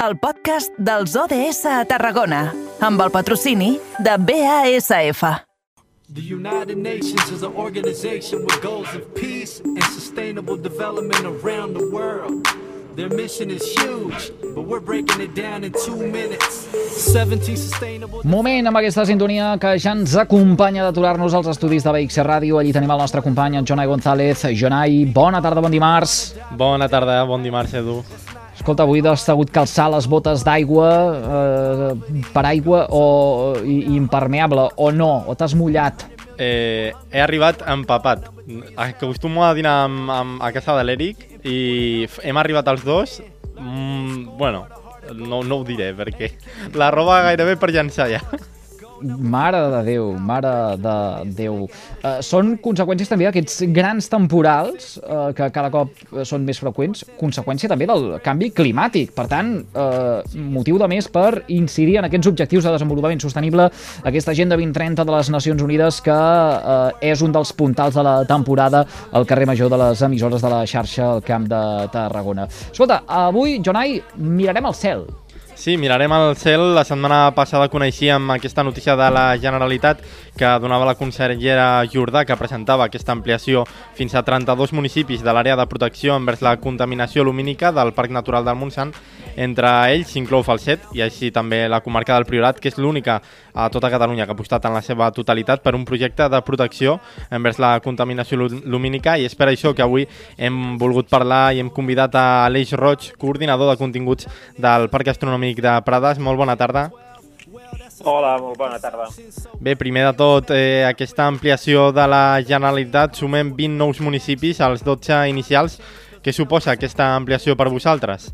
el podcast dels ODS a Tarragona, amb el patrocini de BASF. The United Nations is an organization with goals of peace and sustainable development around the world. Their mission is huge, but we're breaking it down in two minutes. 17 sustainable... Moment amb aquesta sintonia que ja ens acompanya d'aturar-nos als estudis de BX Ràdio. Allí tenim el nostre company, en Jonai González. Jonai, bona tarda, bon dimarts. Bona tarda, bon dimarts, Edu. Escolta, avui has hagut calçar les botes d'aigua eh, per aigua o i, impermeable, o no, o t'has mullat. Eh, he arribat empapat. Acostumo a dinar amb, amb, a casa de l'Eric i hem arribat els dos. Mm, bueno, no, no ho diré perquè la roba gairebé per llançar ja. Mare de Déu, mare de Déu. Uh, són conseqüències també d'aquests grans temporals uh, que cada cop són més freqüents, conseqüència també del canvi climàtic. Per tant, uh, motiu de més per incidir en aquests objectius de desenvolupament sostenible, aquesta Agenda 2030 de les Nacions Unides que uh, és un dels puntals de la temporada al carrer Major de les emissores de la xarxa al Camp de Tarragona. Escolta, avui, Jonai, mirarem al cel. Sí, mirarem al cel. La setmana passada coneixíem aquesta notícia de la Generalitat que donava la consellera Jordà que presentava aquesta ampliació fins a 32 municipis de l'àrea de protecció envers la contaminació lumínica del Parc Natural del Montsant. Entre ells s'inclou Falset i així també la comarca del Priorat, que és l'única a tota Catalunya que ha apostat en la seva totalitat per un projecte de protecció envers la contaminació lumínica i és per això que avui hem volgut parlar i hem convidat a Aleix Roig, coordinador de continguts del Parc Astronòmic de Prades. Molt bona tarda. Hola, molt bona tarda. Bé, primer de tot, eh, aquesta ampliació de la Generalitat, sumem 20 nous municipis als 12 inicials. Què suposa aquesta ampliació per vosaltres?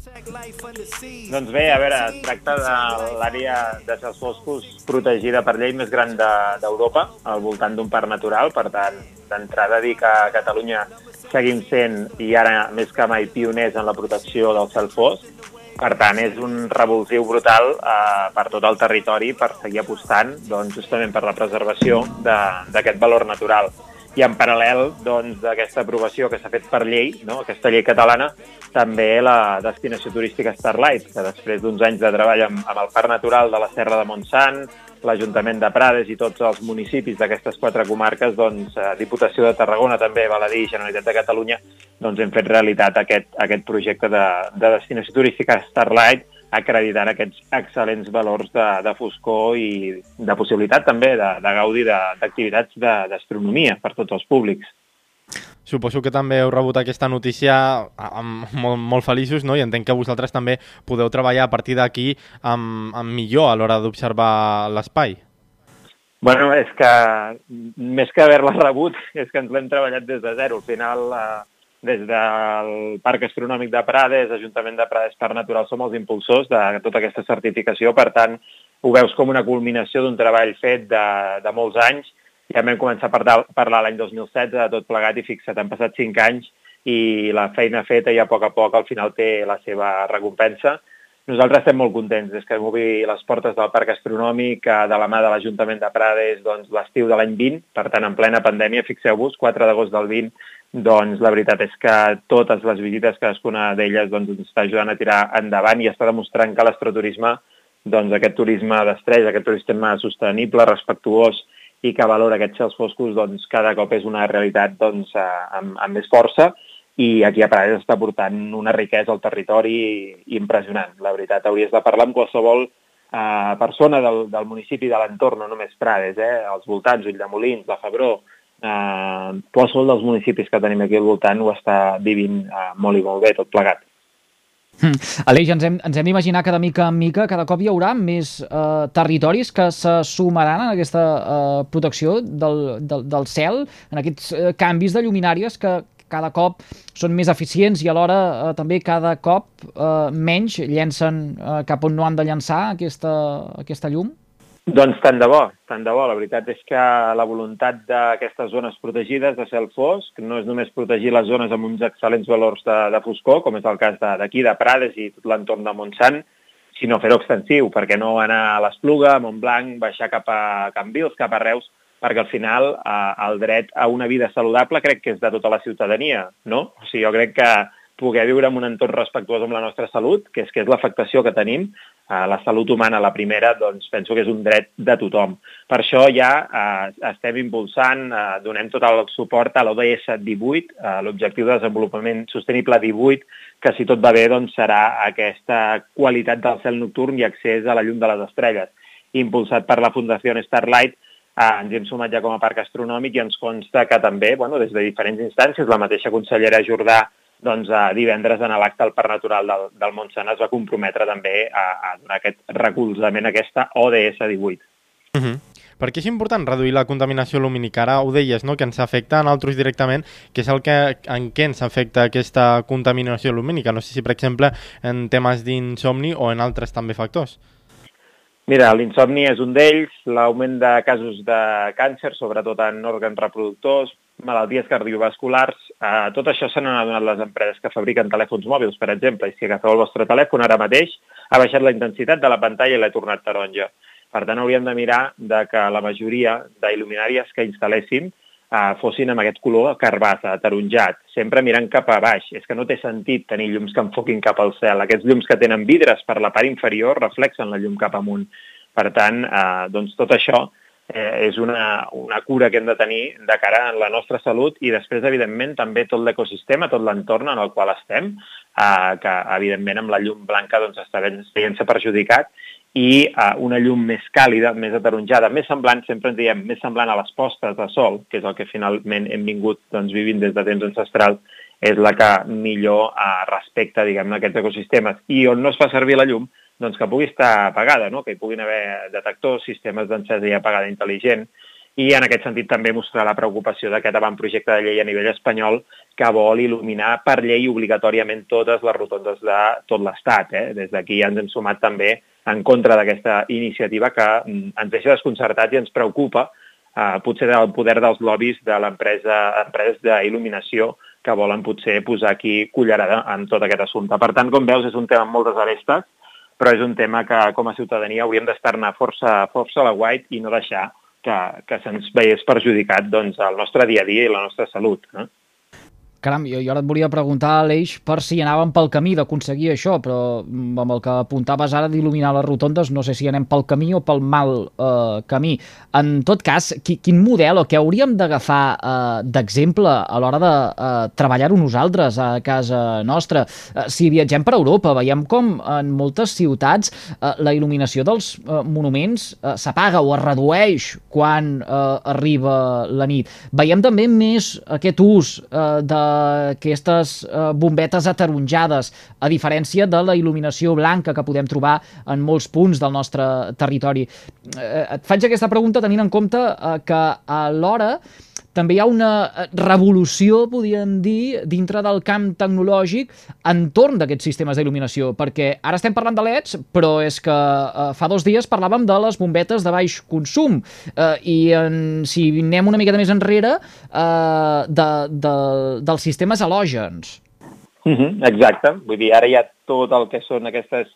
Doncs bé, a veure, es tracta de l'àrea de cels foscos protegida per llei més gran d'Europa, de, al voltant d'un parc natural. Per tant, d'entrada dir que a Catalunya seguim sent, i ara més que mai, pioners en la protecció del cel fosc. Per tant, és un revulsiu brutal eh, per tot el territori per seguir apostant doncs, justament per la preservació d'aquest valor natural. I en paral·lel doncs, d'aquesta aprovació que s'ha fet per llei, no? aquesta llei catalana, també la destinació turística Starlight, que després d'uns anys de treball amb, amb el Parc Natural de la Serra de Montsant, l'Ajuntament de Prades i tots els municipis d'aquestes quatre comarques, doncs, eh, Diputació de Tarragona també, val a dir, Generalitat de Catalunya, doncs hem fet realitat aquest, aquest projecte de, de destinació turística Starlight, acreditant aquests excel·lents valors de, de foscor i de possibilitat també de, de gaudir d'activitats d'astronomia per tots els públics. Suposo que també heu rebut aquesta notícia amb, molt, molt feliços, no? I entenc que vosaltres també podeu treballar a partir d'aquí amb, amb millor a l'hora d'observar l'espai. Bueno, és que més que haver-la rebut, és que ens l'hem treballat des de zero. Al final, eh, des del Parc Astronòmic de Prades, Ajuntament de Prades Parc Natural, som els impulsors de tota aquesta certificació. Per tant, ho veus com una culminació d'un treball fet de, de molts anys ja vam començar a parlar, l'any 2016 de tot plegat i fixa't, han passat 5 anys i la feina feta ja a poc a poc al final té la seva recompensa. Nosaltres estem molt contents des que obrir les portes del Parc Astronòmic de la mà de l'Ajuntament de Prades doncs, l'estiu de l'any 20, per tant, en plena pandèmia, fixeu-vos, 4 d'agost del 20, doncs la veritat és que totes les visites, cadascuna d'elles, doncs, ens està ajudant a tirar endavant i està demostrant que l'estroturisme, doncs aquest turisme d'estrès, aquest turisme sostenible, respectuós i que valora aquests cels foscos doncs, cada cop és una realitat doncs, eh, amb, amb més força i aquí a Prades està portant una riquesa al territori impressionant. La veritat, hauries de parlar amb qualsevol eh, persona del, del municipi de l'entorn, no només Prades, eh, als voltants, Ulldemolins, la Febró, eh, qualsevol dels municipis que tenim aquí al voltant ho està vivint eh, molt i molt bé, tot plegat. Mm. Aleix, ens hem, ens hem d'imaginar que de mica en mica cada cop hi haurà més eh, territoris que se sumaran en aquesta eh, protecció del, del, del cel, en aquests eh, canvis de lluminàries que cada cop són més eficients i alhora eh, també cada cop eh, menys llencen eh, cap on no han de llançar aquesta, aquesta llum? Doncs tant de bo, tant de bo. La veritat és que la voluntat d'aquestes zones protegides de cel fosc no és només protegir les zones amb uns excel·lents valors de, de foscor, com és el cas d'aquí, de, de Prades i tot l'entorn de Montsant, sinó fer-ho extensiu, perquè no anar a l'Espluga, a Montblanc, baixar cap a Cambrils, cap a Reus, perquè al final eh, el dret a una vida saludable crec que és de tota la ciutadania, no? O sigui, jo crec que poder viure en un entorn respectuós amb la nostra salut, que és que és l'afectació que tenim, eh, la salut humana, la primera, doncs penso que és un dret de tothom. Per això ja eh, estem impulsant, eh, donem tot el suport a l'ODS 18, eh, l'Objectiu de Desenvolupament Sostenible 18, que si tot va bé doncs, serà aquesta qualitat del cel nocturn i accés a la llum de les estrelles. Impulsat per la Fundació Starlight, eh, ens hem sumat ja com a parc astronòmic i ens consta que també, bueno, des de diferents instàncies, la mateixa consellera Jordà doncs, eh, divendres en l'acte al Parc Natural del, del Montsant es va comprometre també a, a donar aquest recolzament a aquesta ODS 18. Uh -huh. Per què és important reduir la contaminació lumínica? Ara ho deies, no?, que ens afecta a nosaltres directament, que és el que, en què ens afecta aquesta contaminació lumínica? No sé si, per exemple, en temes d'insomni o en altres també factors. Mira, l'insomni és un d'ells, l'augment de casos de càncer, sobretot en òrgans reproductors, malalties cardiovasculars, eh, tot això se n'han adonat les empreses que fabriquen telèfons mòbils, per exemple, i si agafeu el vostre telèfon ara mateix, ha baixat la intensitat de la pantalla i l'ha tornat taronja. Per tant, hauríem de mirar de que la majoria d'il·luminàries que instal·léssim eh, fossin amb aquest color carbassa, ataronjat, sempre mirant cap a baix. És que no té sentit tenir llums que enfoquin cap al cel. Aquests llums que tenen vidres per la part inferior reflexen la llum cap amunt. Per tant, eh, doncs tot això eh, és una, una cura que hem de tenir de cara a la nostra salut i després, evidentment, també tot l'ecosistema, tot l'entorn en el qual estem, eh, que, evidentment, amb la llum blanca doncs, està veient-se perjudicat i eh, una llum més càlida, més ataronjada, més semblant, sempre en diem, més semblant a les postes de sol, que és el que finalment hem vingut doncs, vivint des de temps ancestrals, és la que millor eh, respecta, diguem-ne, aquests ecosistemes. I on no es fa servir la llum, doncs que pugui estar apagada, no? que hi puguin haver detectors, sistemes d'encesa i apagada intel·ligent, i en aquest sentit també mostrar la preocupació d'aquest avantprojecte de llei a nivell espanyol que vol il·luminar per llei obligatòriament totes les rotondes de tot l'Estat. Eh? Des d'aquí ja ens hem sumat també en contra d'aquesta iniciativa que mm, ens deixa desconcertats i ens preocupa eh, potser del poder dels lobbies de l'empresa empreses d'il·luminació que volen potser posar aquí cullerada en tot aquest assumpte. Per tant, com veus, és un tema amb moltes arestes, però és un tema que com a ciutadania hauríem d'estar-ne força, força a la guait i no deixar que, que se'ns veiés perjudicat doncs, el nostre dia a dia i la nostra salut. Eh? Caram, jo, jo ara et volia preguntar, Aleix, per si anàvem pel camí d'aconseguir això, però mm, amb el que apuntaves ara d'il·luminar les rotondes, no sé si anem pel camí o pel mal eh, camí. En tot cas, qui, quin model o què hauríem d'agafar eh, d'exemple a l'hora de eh, treballar-ho nosaltres a casa nostra? Eh, si viatgem per Europa, veiem com en moltes ciutats eh, la il·luminació dels eh, monuments eh, s'apaga o es redueix quan eh, arriba la nit. Veiem també més aquest ús eh, de aquestes eh, bombetes ataronjades, a diferència de la il·luminació blanca que podem trobar en molts punts del nostre territori. Eh, et faig aquesta pregunta tenint en compte eh, que alhora també hi ha una eh, revolució, podríem dir, dintre del camp tecnològic entorn d'aquests sistemes d'il·luminació, perquè ara estem parlant de LEDs, però és que eh, fa dos dies parlàvem de les bombetes de baix consum, eh, i en, si anem una miqueta més enrere, eh, de, de, dels sistemes halògens. Mm -hmm, exacte, vull dir, ara hi ha tot el que són aquestes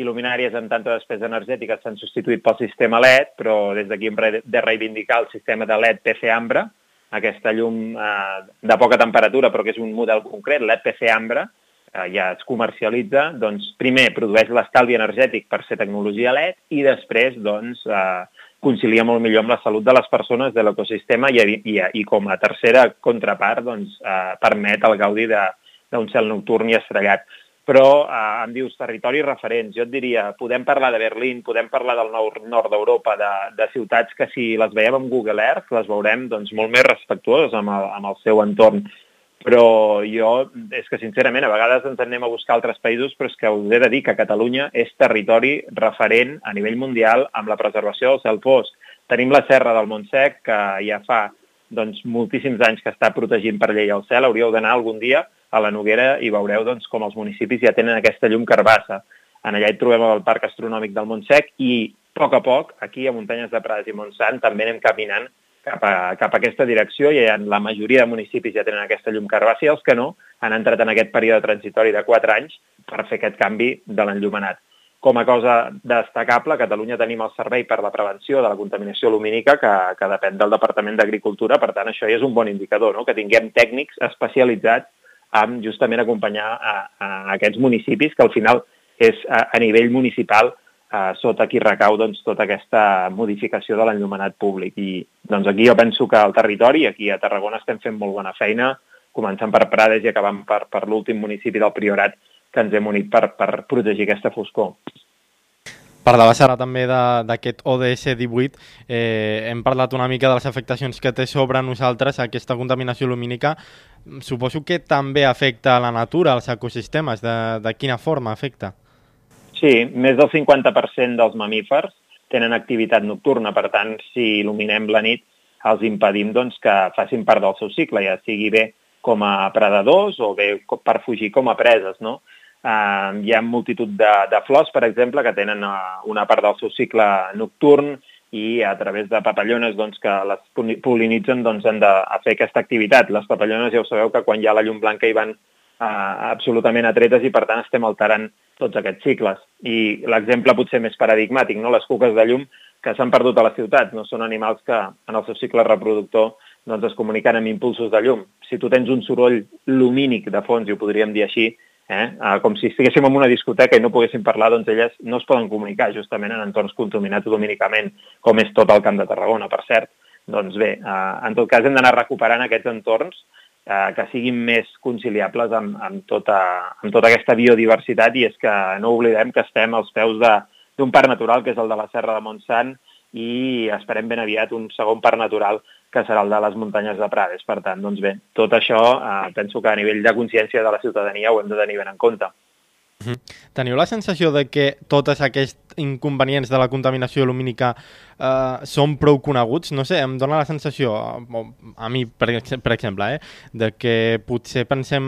il·luminàries amb tanta despesa energètica s'han substituït pel sistema LED, però des d'aquí hem de reivindicar el sistema de LED PC Ambra, aquesta llum eh, de poca temperatura, però que és un model concret, l'EPC Ambra, eh, ja es comercialitza, doncs primer produeix l'estalvi energètic per ser tecnologia LED i després doncs, eh, concilia molt millor amb la salut de les persones, de l'ecosistema i, i, i com a tercera contrapart doncs, eh, permet el gaudi d'un cel nocturn i estrellat però eh, em dius territoris referents. Jo et diria, podem parlar de Berlín, podem parlar del nord d'Europa, de, de ciutats que si les veiem amb Google Earth les veurem doncs, molt més respectuoses amb el, amb el seu entorn. Però jo, és que sincerament, a vegades ens anem a buscar altres països, però és que us he de dir que Catalunya és territori referent a nivell mundial amb la preservació del cel fosc. Tenim la serra del Montsec, que ja fa doncs, moltíssims anys que està protegint per llei el cel. Hauríeu d'anar algun dia a la Noguera i veureu doncs, com els municipis ja tenen aquesta llum carbassa. En allà hi trobem el Parc Astronòmic del Montsec i a poc a poc, aquí a Muntanyes de Prades i Montsant, també anem caminant cap a, cap a aquesta direcció i la majoria de municipis ja tenen aquesta llum carbassa i els que no han entrat en aquest període transitori de 4 anys per fer aquest canvi de l'enllumenat. Com a cosa destacable, a Catalunya tenim el Servei per la Prevenció de la Contaminació Lumínica, que, que depèn del Departament d'Agricultura, per tant, això ja és un bon indicador, no? que tinguem tècnics especialitzats amb justament acompanyar a, a aquests municipis que al final és a, a nivell municipal eh, sota qui recau doncs, tota aquesta modificació de l'enllumenat públic. I doncs, aquí jo penso que al territori, aquí a Tarragona estem fent molt bona feina, començant per Prades i acabant per, per l'últim municipi del Priorat que ens hem unit per, per protegir aquesta foscor. Parlaves ara també d'aquest ODS 18, eh, hem parlat una mica de les afectacions que té sobre nosaltres aquesta contaminació lumínica. Suposo que també afecta a la natura, als ecosistemes. De, de quina forma afecta? Sí, més del 50% dels mamífers tenen activitat nocturna, per tant, si il·luminem la nit, els impedim doncs, que facin part del seu cicle, ja sigui bé com a predadors o bé per fugir com a preses. No? Uh, hi ha multitud de, de flors, per exemple, que tenen uh, una part del seu cicle nocturn i a través de papallones doncs, que les polinitzen doncs, han de fer aquesta activitat. Les papallones ja ho sabeu que quan hi ha la llum blanca hi van uh, absolutament atretes i per tant estem alterant tots aquests cicles. I l'exemple potser més paradigmàtic, no? les cuques de llum que s'han perdut a la ciutat, no són animals que en el seu cicle reproductor doncs, es comuniquen amb impulsos de llum. Si tu tens un soroll lumínic de fons, i ho podríem dir així, eh? Uh, com si estiguéssim en una discoteca i no poguéssim parlar, doncs elles no es poden comunicar justament en entorns contaminats lumínicament, com és tot el Camp de Tarragona, per cert. Doncs bé, uh, en tot cas hem d'anar recuperant aquests entorns eh, que siguin més conciliables amb, amb, tota, amb tota aquesta biodiversitat i és que no oblidem que estem als peus d'un parc natural que és el de la Serra de Montsant i esperem ben aviat un segon parc natural que serà el de les muntanyes de Prades. Per tant, doncs bé, tot això eh, penso que a nivell de consciència de la ciutadania ho hem de tenir ben en compte. Mhm. Teniu la sensació de que tots aquests inconvenients de la contaminació lumínica eh, són prou coneguts? No sé, em dóna la sensació, a mi per, per exemple, eh, de que potser pensem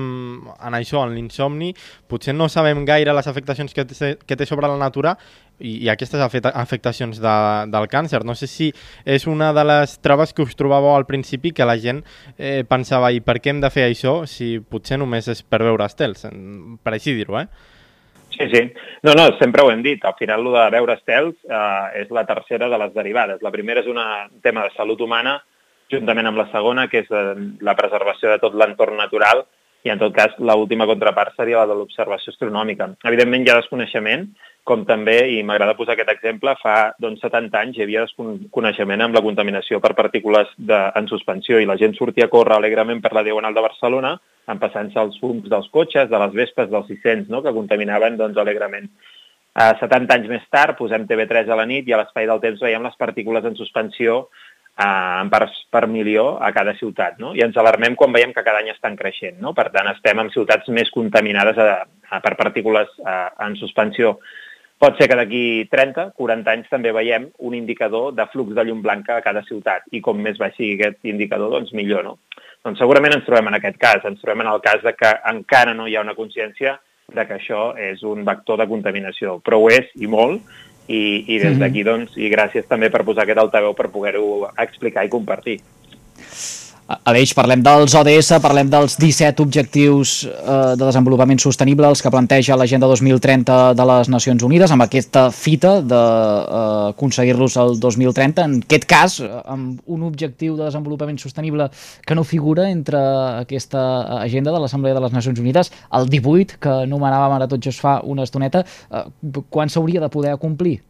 en això, en l'insomni, potser no sabem gaire les afectacions que té, que té sobre la natura i, i aquestes afectacions de, del càncer. No sé si és una de les traves que us trobàveu al principi que la gent eh, pensava i per què hem de fer això si potser només és per veure estels, per així dir-ho, eh? Sí, sí. No, no, sempre ho hem dit. Al final, el de veure estels eh, és la tercera de les derivades. La primera és un tema de salut humana, juntament amb la segona, que és eh, la preservació de tot l'entorn natural, i en tot cas l'última contrapart seria la de l'observació astronòmica. Evidentment hi ha desconeixement, com també, i m'agrada posar aquest exemple, fa doncs, 70 anys hi havia desconeixement amb la contaminació per partícules de, en suspensió i la gent sortia a córrer alegrement per la Diagonal de Barcelona empassant-se els fums dels cotxes, de les vespes, dels 600, no?, que contaminaven doncs, alegrement. A 70 anys més tard posem TV3 a la nit i a l'espai del temps veiem les partícules en suspensió eh, en parts per milió a cada ciutat, no? I ens alarmem quan veiem que cada any estan creixent, no? Per tant, estem en ciutats més contaminades a, a, per partícules a, en suspensió. Pot ser que d'aquí 30, 40 anys també veiem un indicador de flux de llum blanca a cada ciutat i com més baix sigui aquest indicador, doncs millor, no? Doncs segurament ens trobem en aquest cas, ens trobem en el cas de que encara no hi ha una consciència de que això és un vector de contaminació, però ho és i molt, i, i des mhm. d'aquí, doncs, i gràcies també per posar aquest altaveu per poder-ho explicar i compartir. Aleix, parlem dels ODS, parlem dels 17 objectius eh, de desenvolupament sostenible els que planteja l'Agenda 2030 de les Nacions Unides, amb aquesta fita d'aconseguir-los eh, el 2030. En aquest cas, amb un objectiu de desenvolupament sostenible que no figura entre aquesta agenda de l'Assemblea de les Nacions Unides, el 18, que anomenàvem ara tot just fa una estoneta, eh, quan s'hauria de poder complir?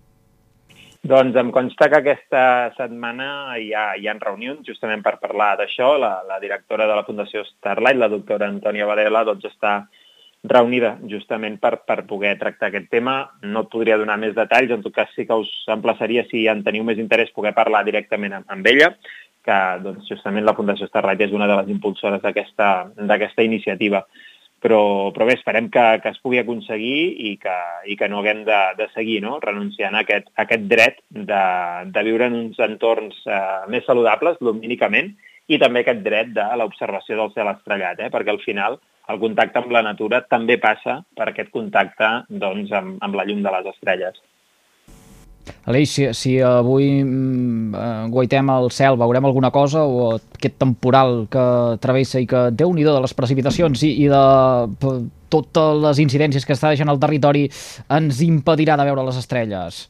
Doncs em consta que aquesta setmana hi ha, hi ha reunions justament per parlar d'això. La, la directora de la Fundació Starlight, la doctora Antònia Varela, doncs està reunida justament per, per poder tractar aquest tema. No et podria donar més detalls, en tot cas sí que us emplaçaria, si en teniu més interès, poder parlar directament amb, amb ella, que doncs, justament la Fundació Starlight és una de les impulsores d'aquesta iniciativa però, però bé, esperem que, que es pugui aconseguir i que, i que no haguem de, de seguir no? renunciant a aquest, a aquest dret de, de viure en uns entorns eh, més saludables, lumínicament, i també aquest dret de l'observació del cel estrellat, eh? perquè al final el contacte amb la natura també passa per aquest contacte doncs, amb, amb la llum de les estrelles. Aleix, si, si avui mm, eh, guaitem el cel, veurem alguna cosa o aquest temporal que travessa i que, déu nhi de les precipitacions i, i de totes les incidències que està deixant el territori ens impedirà de veure les estrelles?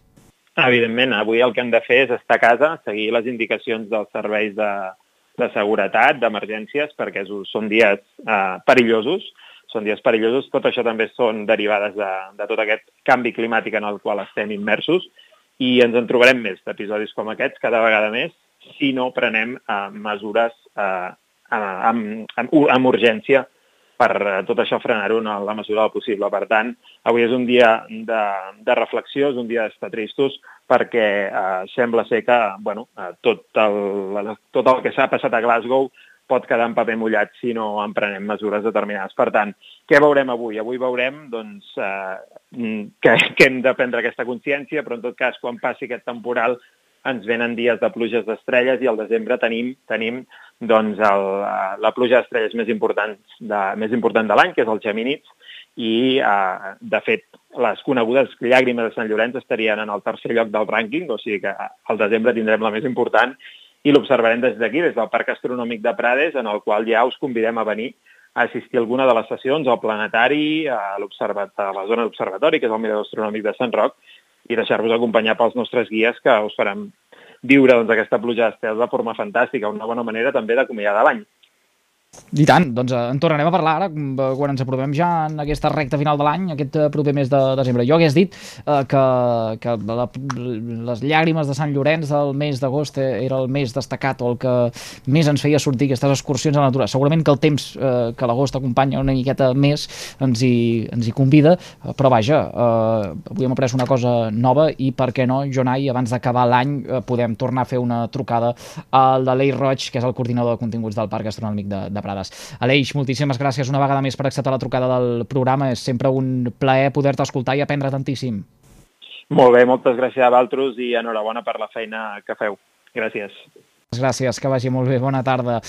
Evidentment, avui el que hem de fer és estar a casa, seguir les indicacions dels serveis de, de seguretat, d'emergències, perquè són dies eh, perillosos, són dies perillosos. Tot això també són derivades de, de tot aquest canvi climàtic en el qual estem immersos i ens en trobarem més d'episodis com aquests, cada vegada més, si no prenem eh, mesures eh, amb, amb, amb urgència per eh, tot això frenar-ho en la mesura del possible. Per tant, avui és un dia de, de reflexió, és un dia d'estar tristos, perquè eh, sembla ser que bueno, eh, tot, el, tot el que s'ha passat a Glasgow pot quedar en paper mullat si no en prenem mesures determinades. Per tant, què veurem avui? Avui veurem doncs, eh, que, que hem de prendre aquesta consciència, però en tot cas, quan passi aquest temporal, ens venen dies de pluges d'estrelles i al desembre tenim, tenim doncs, el, la pluja d'estrelles més important de, més important de l'any, que és el Geminids, i, eh, de fet, les conegudes llàgrimes de Sant Llorenç estarien en el tercer lloc del rànquing, o sigui que al desembre tindrem la més important i l'observarem des d'aquí, des del Parc Astronòmic de Prades, en el qual ja us convidem a venir a assistir a alguna de les sessions al planetari, a, a la zona d'observatori, que és el Mirador Astronòmic de Sant Roc, i deixar-vos acompanyar pels nostres guies que us faran viure doncs, aquesta pluja d'estels de forma fantàstica, una bona manera també d'acomiadar l'any. I tant, doncs eh, en tornarem a parlar ara quan ens aprovem ja en aquesta recta final de l'any, aquest eh, proper mes de desembre. Jo hagués dit eh, que, que la, les llàgrimes de Sant Llorenç del mes d'agost era el més destacat o el que més ens feia sortir aquestes excursions a la natura. Segurament que el temps eh, que l'agost acompanya una miqueta més ens hi, ens hi convida, però vaja, eh, avui hem après una cosa nova i per què no, Jonai, abans d'acabar l'any eh, podem tornar a fer una trucada al de l'Ei Roig, que és el coordinador de continguts del Parc Astronòmic de, de Prades. Aleix, moltíssimes gràcies una vegada més per acceptar la trucada del programa. És sempre un plaer poder-te escoltar i aprendre tantíssim. Molt bé, moltes gràcies a vosaltres i enhorabona per la feina que feu. Gràcies. Gràcies, que vagi molt bé. Bona tarda.